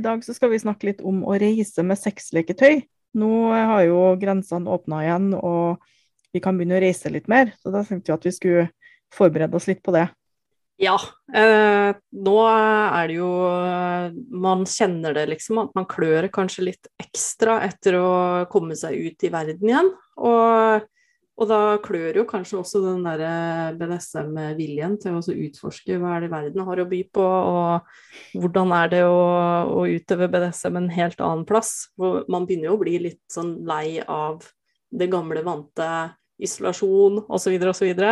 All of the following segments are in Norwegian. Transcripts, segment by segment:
I dag så skal vi snakke litt om å reise med sexleketøy. Nå har jo grensene åpna igjen, og vi kan begynne å reise litt mer. Så da tenkte vi at vi skulle forberede oss litt på det. Ja. Eh, nå er det jo Man kjenner det liksom, at man klør kanskje litt ekstra etter å komme seg ut i verden igjen. Og og da klør jo kanskje også den der BDSM-viljen til å utforske hva er det verden har å by på, og hvordan er det å, å utøve BDSM en helt annen plass. Hvor man begynner jo å bli litt sånn lei av det gamle, vante isolasjon osv. osv.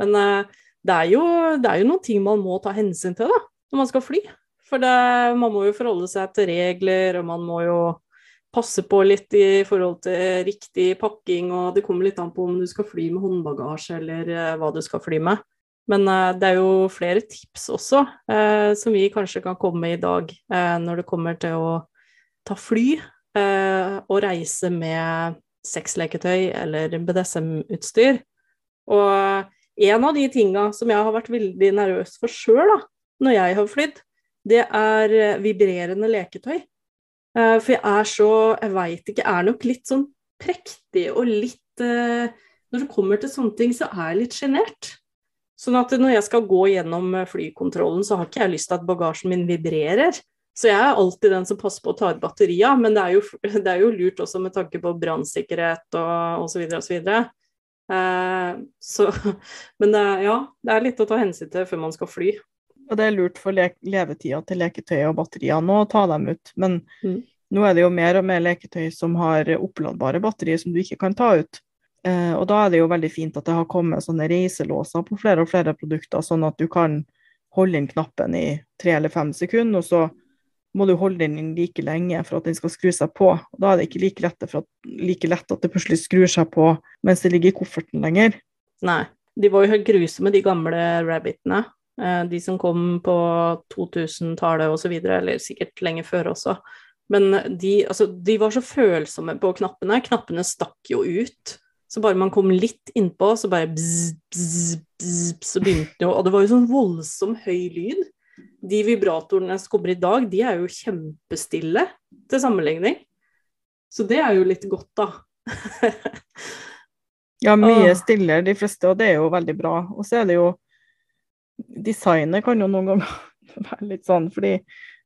Men uh, det, er jo, det er jo noen ting man må ta hensyn til da, når man skal fly. For det, man må jo forholde seg til regler, og man må jo passe på litt i forhold til riktig pakking, og det kommer litt an på om du skal fly med håndbagasje eller uh, hva du skal fly med. Men uh, det er jo flere tips også eh, som vi kanskje kan komme med i dag når det kommer til å ta fly og reise med sexleketøy eller BDSM-utstyr. Og en av de tinga som jeg har vært veldig nervøs for sjøl når jeg har flydd, det er vibrerende leketøy. Uh, for jeg er så, jeg veit ikke, jeg er nok litt sånn prektig og litt uh, Når det kommer til sånne ting, så er jeg litt sjenert. Sånn at når jeg skal gå gjennom eh, flykontrollen, så har ikke jeg lyst til at bagasjen min vibrerer. Så jeg er alltid den som passer på å ta ut batteria, men det er jo, det er jo lurt også med tanke på brannsikkerhet og osv. osv. og så, men det, ja, det er litt å ta hensyn til før man skal fly. Og det er lurt for le levetida til leketøy og batterier nå å ta dem ut. Men mm. nå er det jo mer og mer leketøy som har oppladbare batterier som du ikke kan ta ut. Eh, og da er det jo veldig fint at det har kommet sånne reiselåser på flere og flere produkter, sånn at du kan holde inn knappen i tre eller fem sekunder, og så må du holde den inn like lenge for at den skal skru seg på. Og da er det ikke like lett, at, like lett at det plutselig skrur seg på mens det ligger i kofferten lenger. Nei. De var jo helt grusomme, de gamle rabbitene. Eh, de som kom på 2000-tallet osv., eller sikkert lenge før også. Men de, altså, de, var så følsomme på knappene. Knappene stakk jo ut. Så bare man kom litt innpå, så bare bzz, bzz, bzz, så begynte det jo Og det var jo sånn voldsom høy lyd. De vibratorene som kommer i dag, de er jo kjempestille til sammenligning. Så det er jo litt godt, da. ja, mye stillere, de fleste, og det er jo veldig bra. Og så er det jo designet kan jo noen ganger være litt sånn, fordi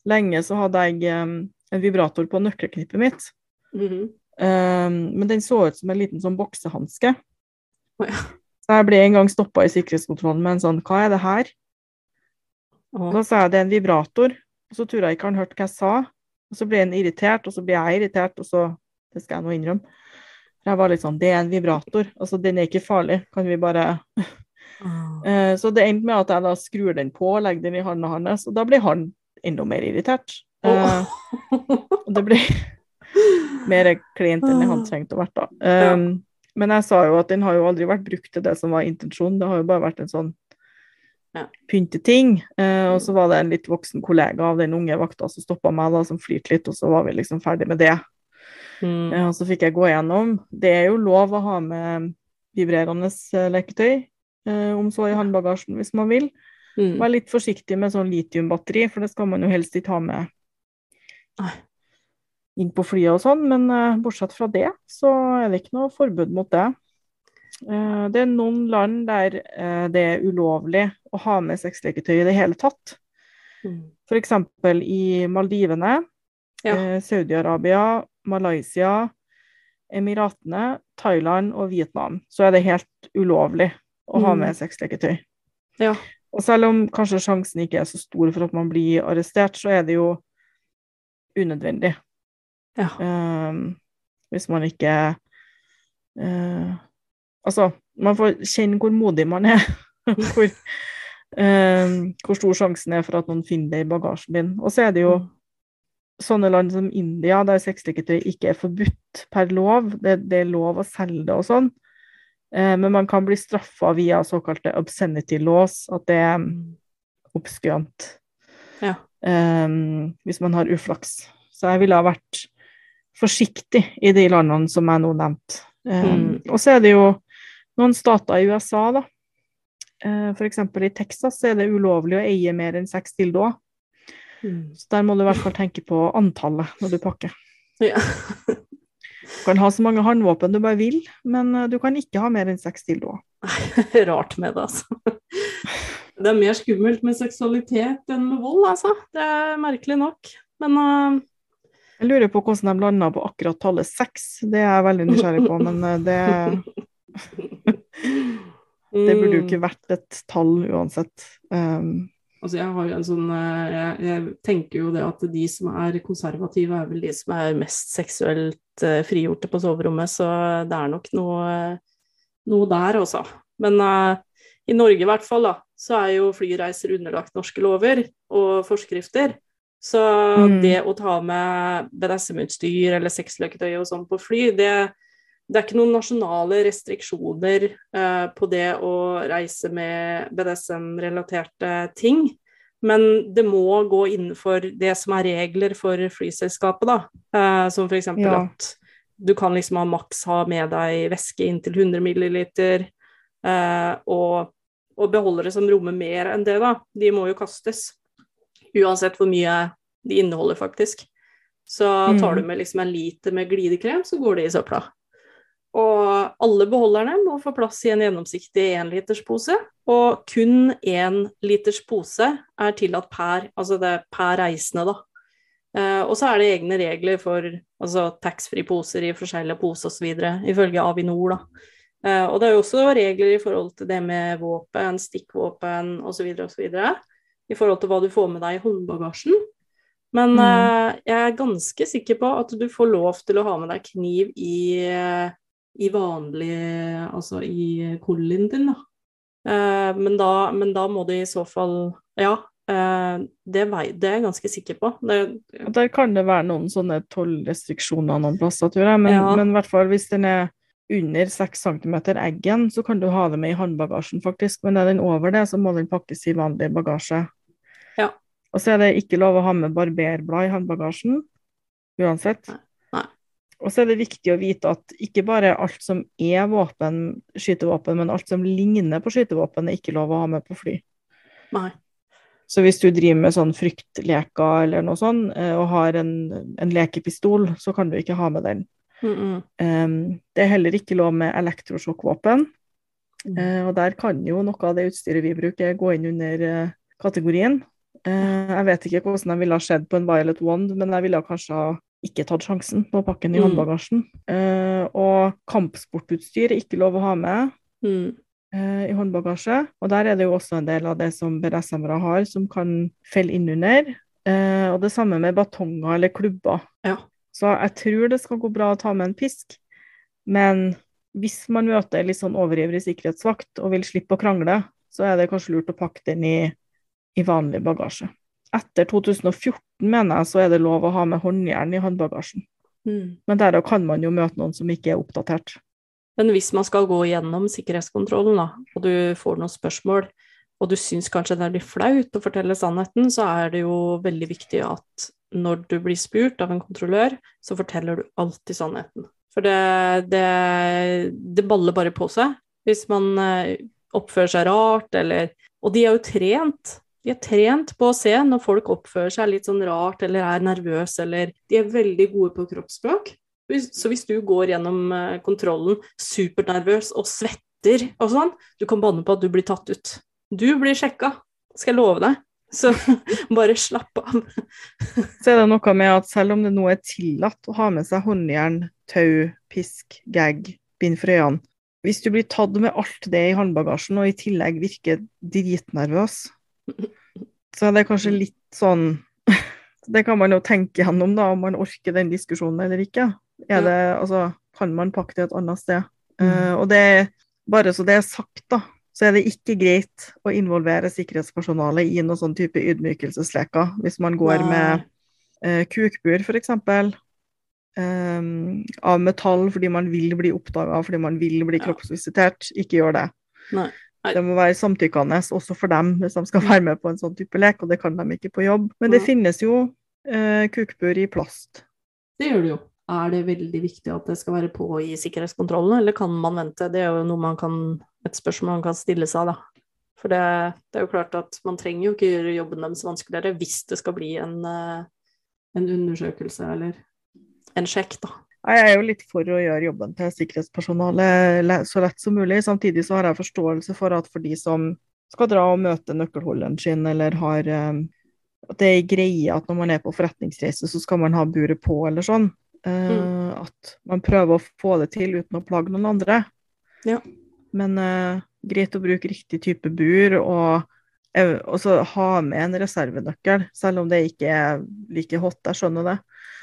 lenge så hadde jeg um, en vibrator på nøkkelknippet mitt. Mm -hmm. um, men den så ut som en liten sånn boksehanske. Oh, ja. Så jeg ble en gang stoppa i sikkerhetskontrollen med en sånn Hva er det her? Oh. Da sa jeg det er en vibrator, og så tror jeg ikke han hørte hva jeg sa. Og så ble han irritert, og så ble jeg irritert, og så Det skal jeg nå innrømme. Jeg var litt sånn Det er en vibrator. Altså, den er ikke farlig. Kan vi bare Uh, så det endte med at jeg da skrur den på og legger den i hånda hans, og da blir han enda mer irritert. Og det blir mer kleint enn han trengte å være. da. Um, men jeg sa jo at den har jo aldri vært brukt til det som var intensjonen, det har jo bare vært en sånn ja. pynteting. Uh, og så var det en litt voksen kollega av den unge vakta som stoppa meg, da, som flirte litt, og så var vi liksom ferdig med det. Mm. Uh, og så fikk jeg gå gjennom. Det er jo lov å ha med vibrerende leketøy eh, om så i håndbagasjen hvis man vil. Mm. Vær litt forsiktig med sånn litiumbatteri, for det skal man jo helst ikke ha med inn på flyet og sånn, men eh, bortsett fra det, så er det ikke noe forbud mot det. Eh, det er noen land der eh, det er ulovlig å ha med sexleketøy i det hele tatt. Mm. F.eks. i Maldivene, ja. Eh, Saudi-Arabia, Malaysia, Emiratene, Thailand og Vietnam, så er det helt ulovlig å ha med mm. sexleketøy. Ja. Og selv om kanskje sjansen ikke er så stor for at man blir arrestert, så er det jo unødvendig. Ja. Um, hvis man ikke uh, Altså, man får kjenne hvor modig man er. hvor, um, hvor, stor sjansen er for at noen finner det i bagasjen din. Og så er det jo mm. sånne land som India, der sexleketøy ikke er forbudt per lov, det, det er lov å selge det og sånn, men man kan bli straffa via såkalte obscenity laws, at det er oppskjønt Ja. Um, hvis man har uflaks. Så jeg ville ha vært forsiktig i de landene som jeg nå nevnte. Um, Mm. Og så er det jo noen stater i USA, da. Uh, for eksempel i Texas er det ulovlig å eie mer enn seks dildoer. Mm. Så der må du i hvert fall tenke på antallet når du pakker. Ja. Du kan ha så mange håndvåpen du bare vil, men eh, du kan ikke ha mer enn seks dildoer. Rart med det, altså. Det er mer skummelt med seksualitet enn med vold, altså. Det er merkelig nok. Men uh, Jeg lurer på hvordan de landa på akkurat tallet seks. Det er jeg veldig nysgjerrig på, men eh, det, det burde jo mm. ikke vært et tall uansett. Um, Altså jeg har jo en sånn eh, jeg, jeg tenker jo det at de som er konservative, er vel de som er mest seksuelt eh, frigjorte på soverommet, så det er nok noe, noe der også. Men eh, i Norge i hvert fall, da, så er jo flyreiser underlagt norske lover og forskrifter. Så Mm. det å ta med BDSM-utstyr eller sexløketøy og sånn på fly, det, det er ikke noen nasjonale restriksjoner eh, på det å reise med BDSM-relaterte ting. Men det må gå innenfor det som er regler for flyselskapet, da. Eh, som f.eks. Ja. at du kan liksom ha maks ha med deg væske inntil 100 milliliter, eh, og, og beholdere som rommer mer enn det, da. De må jo kastes. Uansett hvor mye de inneholder, faktisk. Så tar Mm. du med liksom en liter med glidekrem, så går det i søpla. Og alle beholderne må få plass i en gjennomsiktig énliterspose, og kun én liters pose er tillatt per, altså det er per reisende, da. Uh, og så er det egne regler for altså taxfree-poser i forskjellige poser osv., ifølge Avinor, da. Uh, og det er jo også regler i forhold til det med våpen, stikkvåpen osv. osv. I forhold til hva du får med deg i håndbagasjen. Men eh, jeg er ganske sikker på at du får lov til å ha med deg kniv i, i vanlig Altså i kollien din, da. Eh, men da. Men da må det i så fall Ja, eh, det, vei, det er jeg ganske sikker på. Det, der kan det være noen sånne tollrestriksjoner noen plasser, tror jeg. Men, Ja. men i hvert fall hvis den er under 6 cm eggen, så kan du ha det med i håndbagasjen, faktisk. Men er den over det, så må den pakkes i vanlig bagasje. Ja. Og så er det ikke lov å ha med barberblad i håndbagasjen, uansett. Nei. Og så er det viktig å vite at ikke bare alt som er våpen, skytevåpen, men alt som ligner på skytevåpen, er ikke lov å ha med på fly. nei. Så hvis du driver med sånn fryktleker eller noe sånt, eh, og har en, en lekepistol, så kan du ikke ha med den. Mm -mm. Um, det er heller ikke lov med elektrosjokkvåpen, Mm. Uh, og der kan jo noe av det utstyret vi bruker, gå inn under uh, kategorien. Uh, jeg vet ikke hvordan jeg ville ha skjedd på en Violet Wand, men jeg ville kanskje ha ikke tatt sjansen på å pakke den i Mm. håndbagasjen. Eh, og kampsportutstyr er ikke lov å ha med Mm. Uh, i håndbagasje. Og der er det jo også en del av det som BDSM-ere har, som kan felle innunder. Uh, og det samme med batonger eller klubber. Ja. Så jeg tror det skal gå bra å ta med en pisk, men hvis man møter litt sånn overivrig sikkerhetsvakt og vil slippe å krangle, så er det kanskje lurt å pakke den i, i vanlig bagasje. Etter 2014, mener jeg, så er det lov å ha med håndjern i håndbagasjen. Mm. Men der kan man jo møte noen som ikke er oppdatert. Men hvis man skal gå gjennom sikkerhetskontrollen, da, og du får noen spørsmål, og du syns kanskje det er litt flaut å fortelle sannheten, så er det jo veldig viktig at når du blir spurt av en kontrollør, så forteller du alltid sannheten. For det, det, det baller bare på seg hvis man eh, oppfører seg rart, eller Og de er jo trent. De er trent på å se når folk oppfører seg litt sånn rart eller er nervøse, eller De er veldig gode på kroppsspråk. Så hvis du går gjennom eh, kontrollen supernervøs og svetter og sånn, du kan banne på at du blir tatt ut. Du blir sjekka, skal jeg love deg. Så bare slapp av. Så er det noe med at selv om det nå er tillatt å ha med seg håndjern, tau, pisk, gag, bind for øynene Hvis du blir tatt med alt det i håndbagasjen og i tillegg virker dritnervøs, så er det kanskje litt sånn Det kan man jo tenke gjennom, da, om man orker den diskusjonen eller ikke. Er det, altså, kan man pakke det et annet sted? Eh, og det er bare så det er sagt, da, så er det ikke greit å involvere sikkerhetspersonalet i noen sånn type ydmykelsesleker hvis man går med eh, kukbur, f.eks. Um, av metall fordi man vil bli oppdaga, fordi man vil bli Ja. kroppsvisitert. Ikke gjør det. Nei. Det må være samtykkende også for dem hvis de skal være med på en sånn type lek, og det kan de ikke på jobb. Men det finnes jo eh, kukbur i plast. Det gjør det jo. Er det veldig viktig at det skal være på i sikkerhetskontrollen, eller kan man vente? Det er jo kan, et spørsmål man kan stille seg, da. For det, det er jo klart at man trenger jo ikke gjøre jobben deres vanskeligere hvis det skal bli en, eh, en undersøkelse eller en sjekk, da. Jeg er jo litt for å gjøre jobben til sikkerhetspersonalet så lett som mulig. Samtidig så har jeg forståelse for at for de som skal dra og møte nøkkelholderen sin, eller har eh, At det er en greie at når man er på forretningsreise, så skal man ha buret på, eller sånn. Mm. At man prøver å få det til uten å plage noen andre. Ja. Men uh, greit å bruke riktig type bur, og og så ha med en reservenøkkel, selv om det ikke er like hot, jeg skjønner det.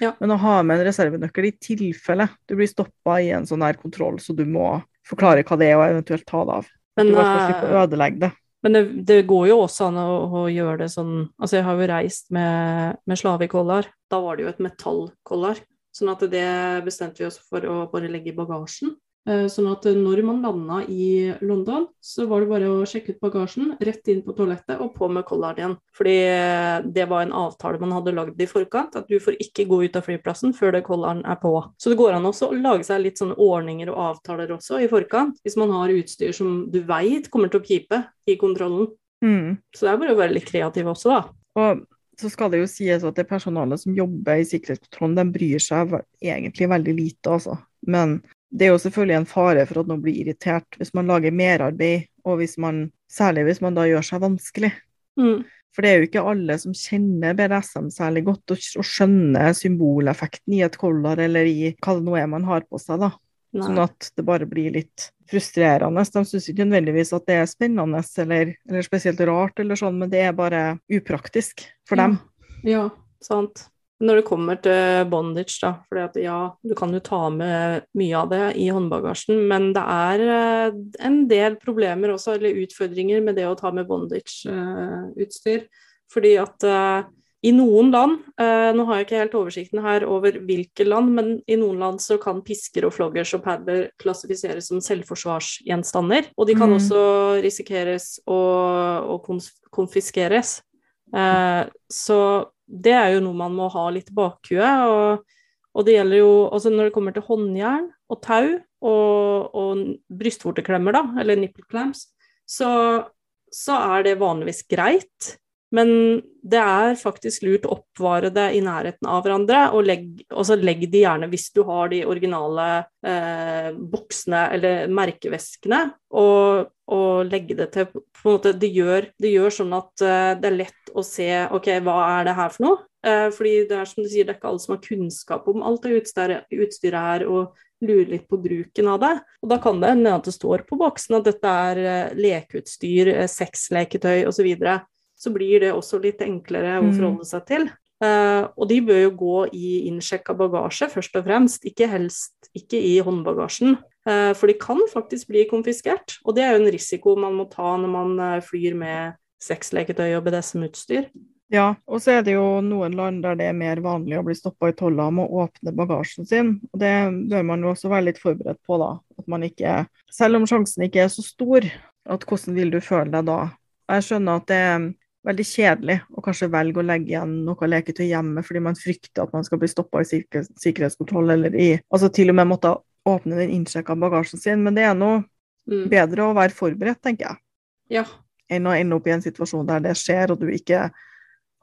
Ja. Men å ha med en reservenøkkel i tilfelle du blir stoppa i en sånn her kontroll, så du må forklare hva det er, og eventuelt ta det av. Men, du må fall slipper eh, å ødelegge det. Men det, det går jo også an å, å gjøre det sånn Altså, jeg har jo reist med, med slavekollar. Da var det jo et metallkollar. Sånn at det bestemte vi oss for å bare legge i bagasjen. Eh, Sånn at når man landa i London, så var det bare å sjekke ut bagasjen, rett inn på toalettet og på med collaren igjen. Fordi eh, det var en avtale man hadde lagd i forkant, at du får ikke gå ut av flyplassen før det collaren er på. Så det går an også å lage seg litt sånne ordninger og avtaler også i forkant, hvis man har utstyr som du veit kommer til å pipe i kontrollen. Mm. Så det er bare å være litt kreativ også, da. Og så skal det jo sies at det personalet som jobber i sikkerhetskontrollen, de bryr seg egentlig veldig lite, altså. Men det er jo selvfølgelig en fare for at noen blir irritert hvis man lager merarbeid, og hvis man, særlig hvis man da gjør seg vanskelig. Mm. For det er jo ikke alle som kjenner BDSM særlig godt, og, og skjønner symboleffekten i et collar eller i hva det nå er man har på seg, da. Nei. Sånn at det bare blir litt frustrerende. De syns ikke nødvendigvis at det er spennende eller, eller spesielt rart, eller sånn, men det er bare upraktisk for dem. Ja, sant. Når det kommer til bondage, da, for ja, du kan jo ta med mye av det i håndbagasjen, men det er eh, en del problemer også, eller utfordringer med det å ta med bondage-utstyr. Fordi at eh, i noen land, eh, nå har jeg ikke helt oversikten her over hvilke land, men i noen land så kan pisker og floggers og padler klassifiseres som selvforsvarsgjenstander. Og de kan Mm. også risikeres å, å konfiskeres. Eh, så det er jo noe man må ha litt i bakhuet. Og, og det gjelder jo altså når det kommer til håndjern og tau og, og brystvorteklemmer, da, eller nipple clamps, så, så er det vanligvis greit. Men det er faktisk lurt å oppvare det i nærheten av hverandre, og legg, så legg de gjerne hvis du har de originale eh, boksene eller merkeveskene, og, og legge det til på en måte, det, gjør, det gjør sånn at eh, det er lett å se ok, hva er det her for noe? Eh, fordi det er som du sier, det er ikke alle som har kunnskap om alt det utstyret her, og lurer litt på bruken av det. Og da kan det hende at det står på boksen at dette er eh, lekeutstyr, eh, sexleketøy osv så blir det også litt enklere å Mm. forholde seg til. Uh, og de bør jo gå i innsjekka bagasje, først og fremst, ikke helst ikke i håndbagasjen. Uh, for de kan faktisk bli konfiskert, og det er jo en risiko man må ta når man eh, flyr med sexleketøy og BDSM-utstyr. Ja, og så er det jo noen land der det er mer vanlig å bli stoppa i tolla med å åpne bagasjen sin. Og det bør man jo også være litt forberedt på, da. At man ikke Selv om sjansen ikke er så stor, at hvordan vil du føle deg da? Jeg skjønner at det veldig kjedelig å kanskje velge å legge igjen noe leketøy hjemme fordi man frykter at man skal bli stoppa i sikkerhets sikkerhetskontroll, eller i Altså til og med måtte åpne den innsjekka bagasjen sin. Men det er noe Mm. bedre å være forberedt, tenker jeg, Ja. enn å ende opp i en situasjon der det skjer, og du ikke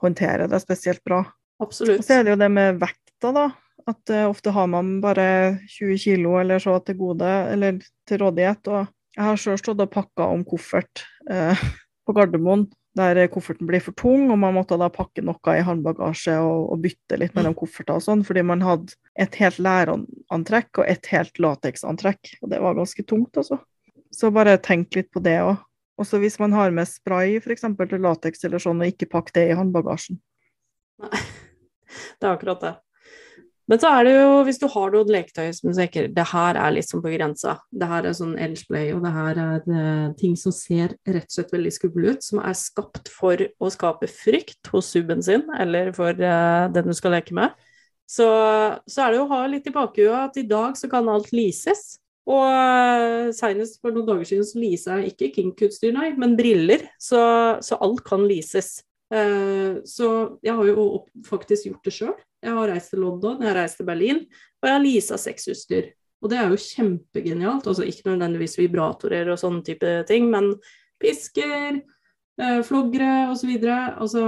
håndterer det spesielt bra. Absolutt. Og så er det jo det med vekta, da. At uh, ofte har man bare 20 kilo eller så til gode, eller til rådighet. Og jeg har sjøl stått og pakka om koffert uh, på Gardermoen, der kofferten blir for tung, og man måtte da pakke noe i håndbagasje og, og bytte litt mellom kofferter og sånn, fordi man hadde et helt lærantrekk og et helt lateksantrekk. Og det var ganske tungt, altså. Så bare tenk litt på det òg. Også hvis man har med spray f.eks. til lateks eller sånn, og ikke pakk det i håndbagasjen. Nei. Det er akkurat det. Men så er det jo, hvis du har noen leketøy som tenker det her er sånn på grensa, det her er sånn Elsplay, og det her er det, eh, ting som ser rett og slett veldig skumle ut, som er skapt for å skape frykt hos subben sin, eller for uh, den du skal leke med, så, så, er det jo å ha litt i bakhuet at i dag så kan alt leases. Og uh, senest for noen dager siden så leasa jeg ikke kinkutstyr, nei, men briller. Så, så alt kan leases. Uh, så jeg har jo faktisk gjort det sjøl. Jeg har reist til London, jeg har reist til Berlin, og jeg har leasa sexutstyr. Og det er jo kjempegenialt. Altså ikke nødvendigvis vibratorer og sånne type ting, men pisker, eh, floggere osv. Altså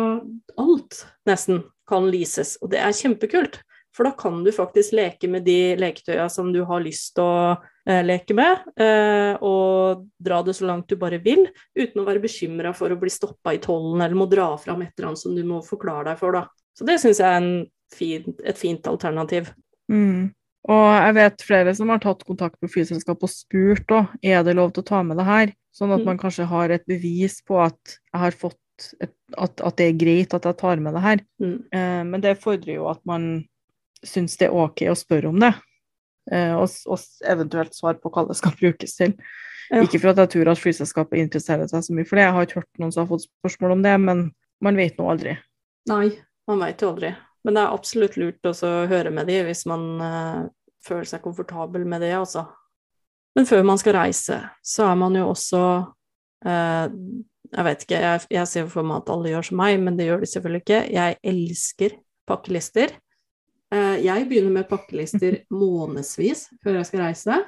alt nesten kan leases, og det er kjempekult. For da kan du faktisk leke med de leketøya som du har lyst til å eh, leke med, eh, og dra det så langt du bare vil, uten å være bekymra for å bli stoppa i tollen eller må dra fram et eller annet som du må forklare deg for, da. Så det syns jeg er en fint, et fint alternativ. Mm. Og jeg vet flere som har tatt kontakt med flyselskap og spurt òg, er det lov til å ta med det her, sånn at mm. man kanskje har et bevis på at jeg har fått et, at, at, det er greit at jeg tar med det her. Mm. Eh, men det fordrer jo at man syns det er OK å spørre om det, eh, og, og, eventuelt svar på hva det skal brukes til. Ja. Ikke for at jeg tror at flyselskapet interesserer seg så mye for det, jeg har ikke hørt noen som har fått spørsmål om det, men man vet nå aldri. Nei, man vet jo aldri. Men det er absolutt lurt å høre med de hvis man uh, føler seg komfortabel med det, altså. Men før man skal reise, så er man jo også uh, Jeg vet ikke, jeg, jeg, ser for meg at alle gjør som meg, men det gjør de selvfølgelig ikke. Jeg elsker pakkelister. Uh, jeg begynner med pakkelister månedsvis før jeg skal reise,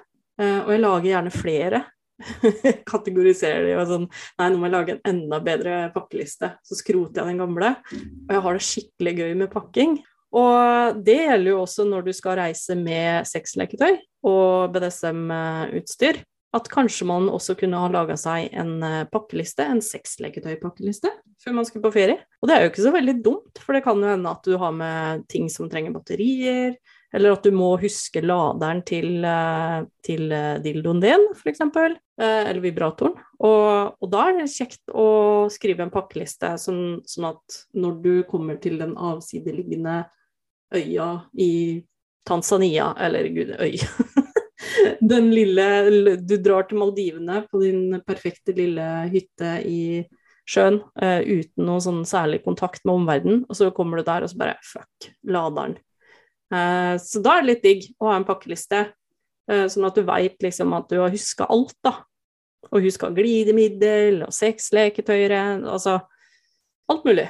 og jeg lager gjerne flere kategoriserer de og sånn Nei, nå må jeg lage en enda bedre pakkeliste. Så skroter jeg den gamle. Og jeg har det skikkelig gøy med pakking. Og det gjelder jo også når du skal reise med sexleketøy og BDSM-utstyr. At kanskje man også kunne ha laga seg en eh, pakkeliste, en sexleketøypakkeliste, før man skulle på ferie. Og det er jo ikke så veldig dumt, for det kan jo hende at du har med ting som trenger batterier, eller at du må huske laderen til, eh, til eh, dildoen din, f.eks., eh, eller vibratoren. Og, og, da er det kjekt å skrive en pakkeliste, sånn, sånn, at når du kommer til den avsideliggende øya i Tanzania, eller gud, øy Den lille Du drar til Maldivene på din perfekte lille hytte i sjøen uh, uten noe sånn særlig kontakt med omverdenen, og så kommer du der og så bare fuck, laderen. Eh, så da er det litt digg å ha en pakkeliste, eh, sånn at du veit liksom at du har huska alt, da. Og huska glidemiddel og sexleketøyet, altså alt mulig.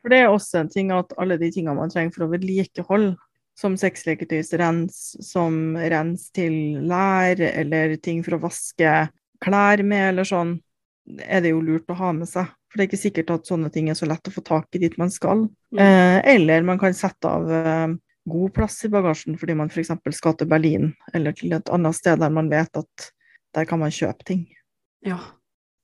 For det er også en ting at alle de tingene man trenger for å vedlikeholde, som sexleketøysrens, som rens til lær, eller ting for å vaske klær med, eller sånn, er det jo lurt å ha med seg. For det er ikke sikkert at sånne ting er så lett å få tak i dit man skal. Mm. Eh, eller man kan sette av eh, god plass i bagasjen fordi man f.eks. skal til Berlin eller til et annet sted der man vet at der kan man kjøpe ting. Ja.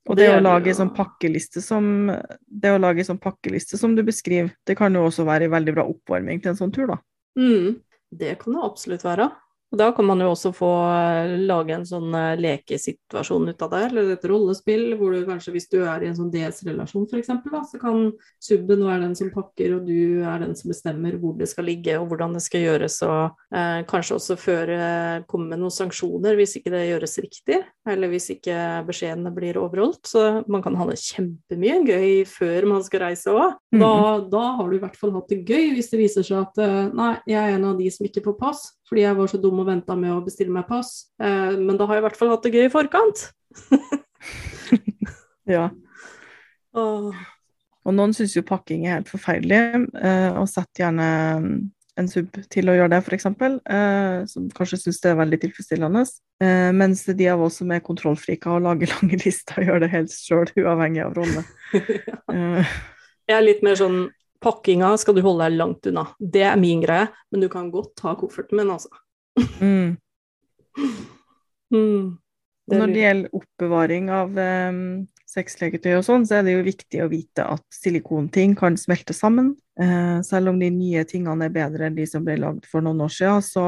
Og det, det å lage sånn pakkeliste som det å lage sånn pakkeliste som du beskriver, det kan jo også være en veldig bra oppvarming til en sånn tur, da. Mm, det kan det absolutt være. Og da kan man jo også få eh, lage en sånn eh, lekesituasjon ut av det, eller et rollespill hvor du kanskje, hvis du er i en sånn DS-relasjon f.eks., så kan subben være den som pakker, og du er den som bestemmer hvor det skal ligge og hvordan det skal gjøres, og eh, kanskje også føre, komme med noen sanksjoner hvis ikke det gjøres riktig, eller hvis ikke beskjedene blir overholdt. Så man kan ha det kjempemye gøy før man skal reise òg. Da, mm. da har du i hvert fall hatt det gøy hvis det viser seg at eh, nei, jeg er en av de som ikke får pass fordi jeg var så dum og venta med å bestille meg pass. Eh, men da har jeg i hvert fall hatt det gøy i forkant. ja. Og, og noen syns jo pakking er helt forferdelig, eh, og setter gjerne mm, en sub til å gjøre det, f.eks., eh, som kanskje syns det er veldig tilfredsstillende. Eh, mens de av oss som er kontrollfrika og lager lange lister, gjør det helt sjøl, uavhengig av rolle. ja. Eh. Jeg er litt mer sånn Pakkinga skal du holde deg langt unna. Det er min greie, men du kan godt ta kofferten min, altså. Mm. mm. Det Når det gjelder oppbevaring av um, sexlegetøy og sånn, så er det jo viktig å vite at silikonting kan smelte sammen. Uh, selv om de nye tingene er bedre enn de som ble lagd for noen år siden, så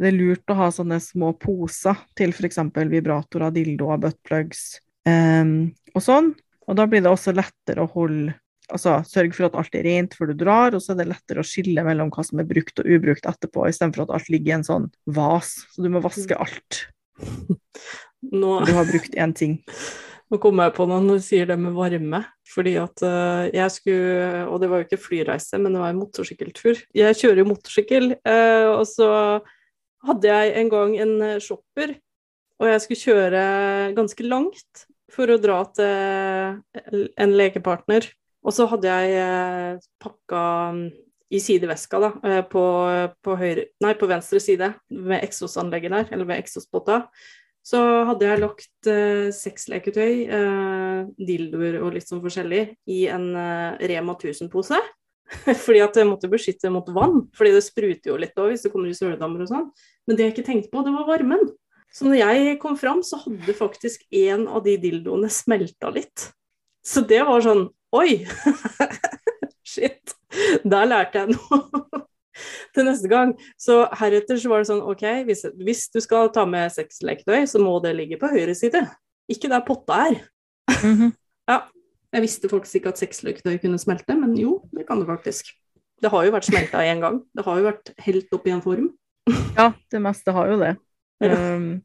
det er lurt å ha sånne små poser til f.eks. vibratorer, dildoer, buttplugs um, og sånn. Og da blir det også lettere å holde Altså sørg for at alt er rent før du drar, og så er det lettere å skille mellom hva som er brukt og ubrukt etterpå, istedenfor at alt ligger i en sånn vas. Så du må vaske alt. Nå, Du har brukt én ting. nå kommer jeg på noe når du sier det med varme. Fordi at eh, jeg skulle Og det var jo ikke flyreise, men det var en motorsykkeltur. Jeg kjører jo motorsykkel, eh, og så hadde jeg en gang en eh, shopper, og jeg skulle kjøre ganske langt for å dra til en lekepartner. Og så hadde jeg eh, pakka mm, i sideveska, da, eh, på, på, høyre, nei, på venstre side, ved eksosanlegget der, eller ved eksospotta, så hadde jeg lagt eh, sexleketøy, eh, dildoer og litt sånn forskjellig, i en eh, Rema 1000-pose. fordi at jeg måtte beskytte mot vann, fordi det spruter jo litt òg hvis det kommer i søledammer og sånn. Men det jeg ikke tenkte på, det var varmen. Så når jeg kom fram, så hadde faktisk en av de dildoene smelta litt. Så det var sånn Oi! Shit. Der lærte jeg noe til neste gang. Så heretter så var det sånn OK, hvis, hvis du skal ta med sexleketøy, så må det ligge på høyre side. Ikke der potta er. Ja, Jeg visste faktisk ikke at sexleketøy kunne smelte, men jo, det kan det faktisk. Det har jo vært smelta én gang. Det har jo vært helt opp i en form. Ja, det meste har jo det. Ja. Um,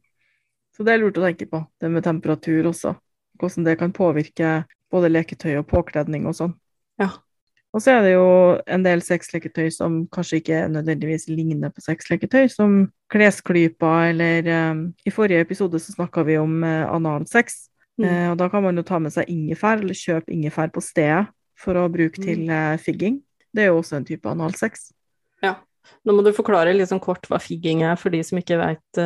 så det er lurt å tenke på, det med temperatur også. Hvordan det kan påvirke både leketøy og påkledning og sånn. Ja. Og så er det jo en del sexleketøy som kanskje ikke nødvendigvis ligner på sexleketøy, som klesklyper eller um, I forrige episode så snakka vi om uh, analsex. Mm. Uh, og da kan man jo ta med seg ingefær, eller kjøpe ingefær på stedet for å bruke Mm. til uh, figging. Det er jo også en type analsex. Nå må du forklare litt sånn kort hva figging er, for de som ikke veit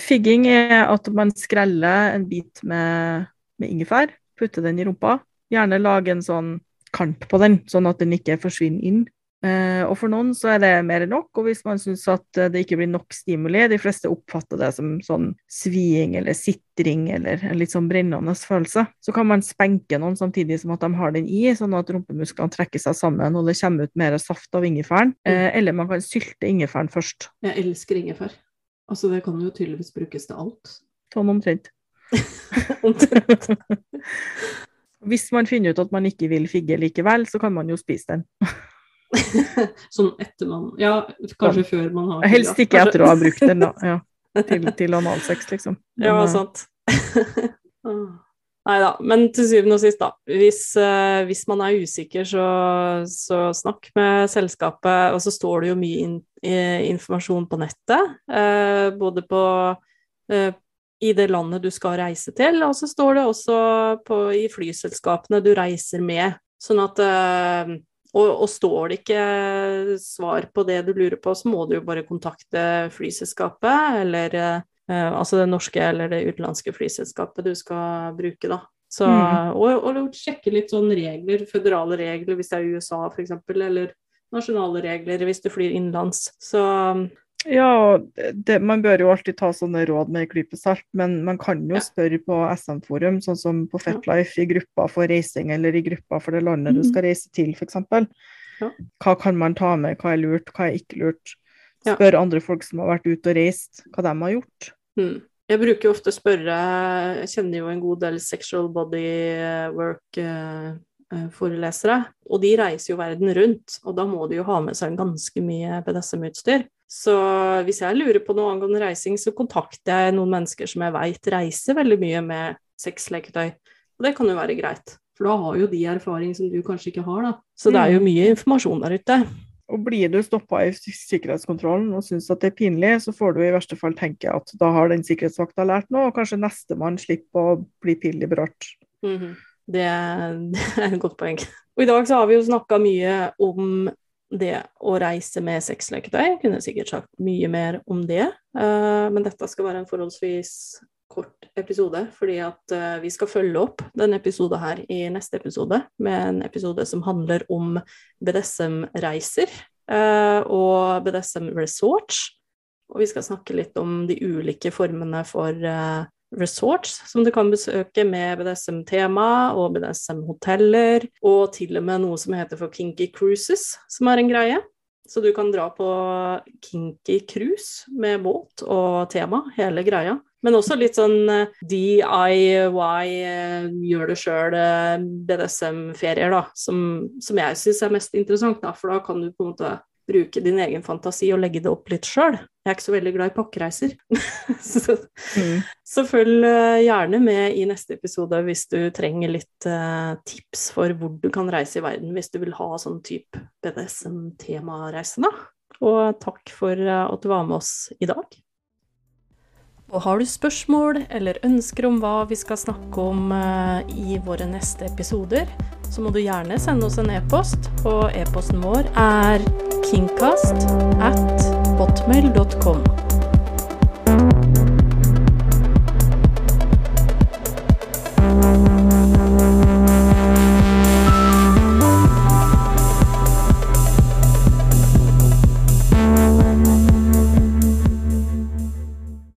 Figging er at man skreller en bit med, med ingefær, putter den i rumpa. Gjerne lage en sånn kant på den, sånn at den ikke forsvinner inn. Eh, og for noen så er det mer enn nok, og hvis man syns at det ikke blir nok stimuli, de fleste oppfatter det som sånn sviing eller sitring eller en litt sånn brennende følelse, så kan man spenke noen samtidig som at de har den i, sånn at rumpemusklene trekker seg sammen og det kommer ut mer saft av ingefæren. Eh, eller man kan sylte ingefæren først, Jeg elsker ingefær. Altså, det kan jo tydeligvis brukes til alt. sånn omtrent. Omtrent. Hvis man finner ut at man ikke vil figge likevel, så kan man jo spise den. sånn etter man Ja, kanskje før man har Helst ikke Kanskje- etter å ha brukt den, da. Ja. Til, til analsex, liksom. Den, Ja, eh, sant. Nei da. Men til syvende og sist, da. Hvis, uh, hvis man er usikker, så, så snakk med selskapet. Og så står det jo mye in, eh, informasjon på nettet. Uh, både på eh, i det landet du skal reise til, og så står det også på, i flyselskapene du reiser med. Sånn at eh, og, og står det ikke svar på det du lurer på, så må du jo bare kontakte flyselskapet, eller eh, altså det norske eller det utenlandske flyselskapet du skal bruke, da. Så, Mm. og, og sjekke litt sånn regler, føderale regler hvis det er USA f.eks., eller nasjonale regler hvis du flyr innenlands. Så Ja, det, man bør jo alltid ta sånne råd med en klype salt, men man kan jo spørre på SM-forum, sånn som på FetLife, i gruppa for reising eller i gruppa for det landet du Mhm. skal reise til, f.eks. Ja. Hva kan man ta med, hva er lurt, hva er ikke lurt? Ja. Spør andre folk som har vært ute og reist, hva de har gjort. Mm. Jeg bruker jo ofte å spørre Jeg kjenner jo en god del sexual body work-forelesere, og de reiser jo verden rundt, og da må de jo ha med seg ganske mye BDSM-utstyr. Så hvis jeg lurer på noe angående reising, så kontakter jeg noen mennesker som jeg veit reiser veldig mye med sexleketøy, og det kan jo være greit. For da har jo de erfaring som du kanskje ikke har, da. Så det er jo mye informasjon der ute. Og blir du stoppa i sikkerhetskontrollen og syns at det er pinlig, så får du i verste fall tenke at da har den sikkerhetsvakta lært noe, og kanskje nestemann slipper å bli pinlig berørt. Mhm. Det, det er et godt poeng. Og i dag så har vi jo snakka mye om det å reise med sexleketøy. Kunne sikkert sagt mye mer om det, eh, men dette skal være en forholdsvis kort episode, fordi at eh, vi skal følge opp denne episoden her i neste episode, med en episode som handler om BDSM-reiser eh, og BDSM resorts. Og vi skal snakke litt om de ulike formene for resorts som du kan besøke med BDSM-tema og BDSM-hoteller, og til og med noe som heter for kinky cruises, som er en greie. Så du kan dra på kinky cruise med båt og tema, hele greia. Men også litt sånn eh, DIY, eh, gjør det sjøl, BDSM-ferier, da, som, som jeg syns er mest interessant, da, for da kan du på en måte bruke din egen fantasi og legge det opp litt sjøl. Jeg er ikke så veldig glad i pakkereiser. så, mm. så, følg gjerne med i neste episode hvis du trenger litt uh, tips for hvor du kan reise i verden hvis du vil ha sånn type BDSM-temareise, da. Og takk for uh, at du var med oss i dag. Og har du spørsmål eller ønsker om hva vi skal snakke om uh, i våre neste episoder, så må du gjerne sende oss en e-post, og e-posten vår er kingcast at hotmail.com.